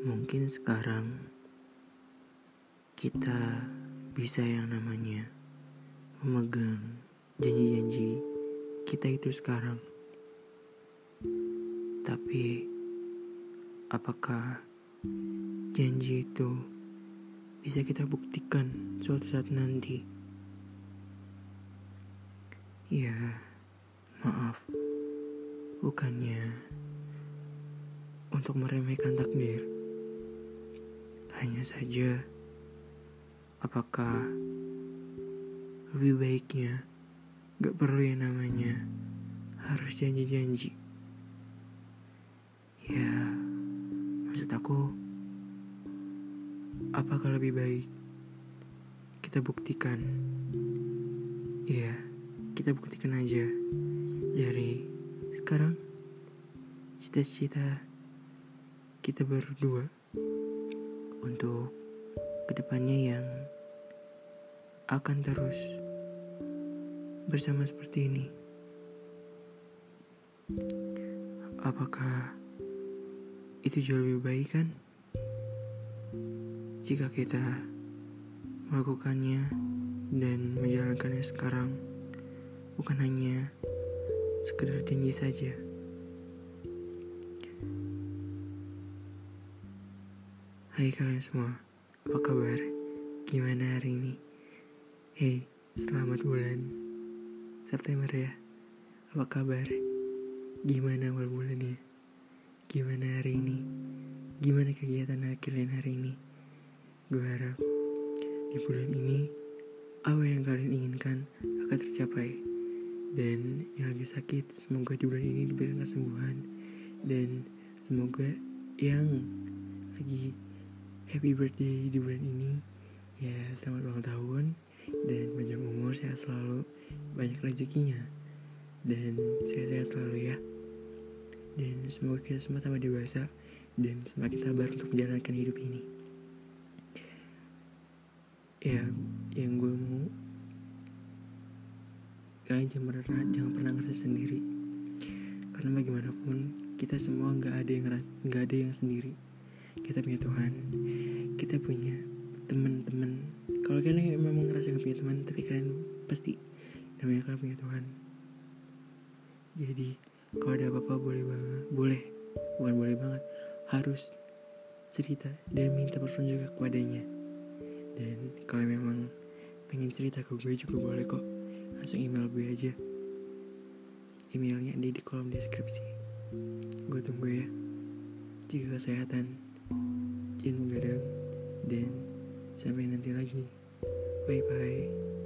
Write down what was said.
Mungkin sekarang kita bisa yang namanya memegang janji-janji kita itu sekarang. Tapi apakah janji itu bisa kita buktikan suatu saat nanti? Ya, maaf. Bukannya untuk meremehkan takdir. Hanya saja, apakah lebih baiknya gak perlu yang namanya harus janji-janji? Ya, maksud aku, apakah lebih baik kita buktikan? Ya, kita buktikan aja dari sekarang cita-cita kita berdua untuk ke depannya yang akan terus bersama seperti ini. Apakah itu jauh lebih baik kan? Jika kita melakukannya dan menjalankannya sekarang, bukan hanya sekedar janji saja. Hai kalian semua, apa kabar? Gimana hari ini? Hey, selamat bulan September ya. Apa kabar? Gimana awal bulan ya? Gimana hari ini? Gimana kegiatan kalian hari ini? Gue harap di bulan ini apa yang kalian inginkan akan tercapai. Dan yang lagi sakit, semoga di bulan ini diberikan kesembuhan. Dan semoga yang lagi happy birthday di bulan ini. Ya selamat ulang tahun. Dan panjang umur sehat selalu. Banyak rezekinya. Dan sehat-sehat selalu ya. Dan semoga kita semua tambah dewasa dan semakin sabar untuk menjalankan hidup ini. Ya yang gue mau kalian jangan pernah jangan pernah ngerasa sendiri. Karena bagaimanapun kita semua nggak ada yang nggak ada yang sendiri. Kita punya Tuhan kita punya teman-teman. Kalau kalian memang ngerasa gak punya teman tapi kalian pasti namanya kalian punya Tuhan. Jadi kalau ada apa-apa boleh banget boleh bukan boleh banget harus cerita dan minta petunjuk kepadanya. Dan kalau memang pengen cerita ke gue juga boleh kok langsung email gue aja. Emailnya ada di kolom deskripsi. Gue tunggu ya. Jika kesehatan. Jangan begadang dan sampai nanti lagi. Bye bye